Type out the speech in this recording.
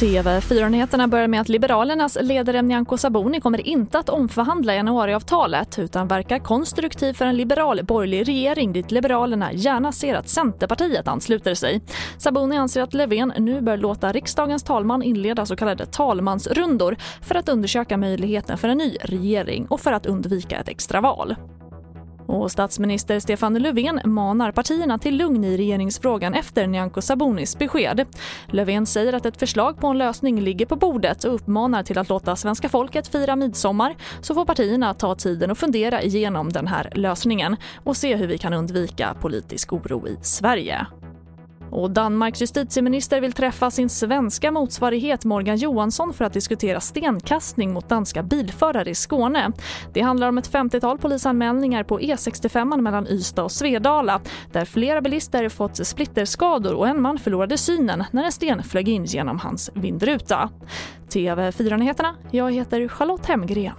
TV4-nyheterna börjar med att Liberalernas ledare Nyamko Sabuni kommer inte att omförhandla januariavtalet utan verkar konstruktiv för en liberal borgerlig regering dit Liberalerna gärna ser att Centerpartiet ansluter sig. Sabuni anser att Löfven nu bör låta riksdagens talman inleda så kallade talmansrundor för att undersöka möjligheten för en ny regering och för att undvika ett extraval. Och statsminister Stefan Löfven manar partierna till lugn i regeringsfrågan efter Nyamko Sabunis besked. Löfven säger att ett förslag på en lösning ligger på bordet och uppmanar till att låta svenska folket fira midsommar så får partierna ta tiden och fundera igenom den här lösningen och se hur vi kan undvika politisk oro i Sverige. Och Danmarks justitieminister vill träffa sin svenska motsvarighet Morgan Johansson för att diskutera stenkastning mot danska bilförare i Skåne. Det handlar om ett 50-tal polisanmälningar på E65 mellan Ystad och Svedala där flera bilister fått splitterskador och en man förlorade synen när en sten flög in genom hans vindruta. TV4-nyheterna, jag heter Charlotte Hemgren.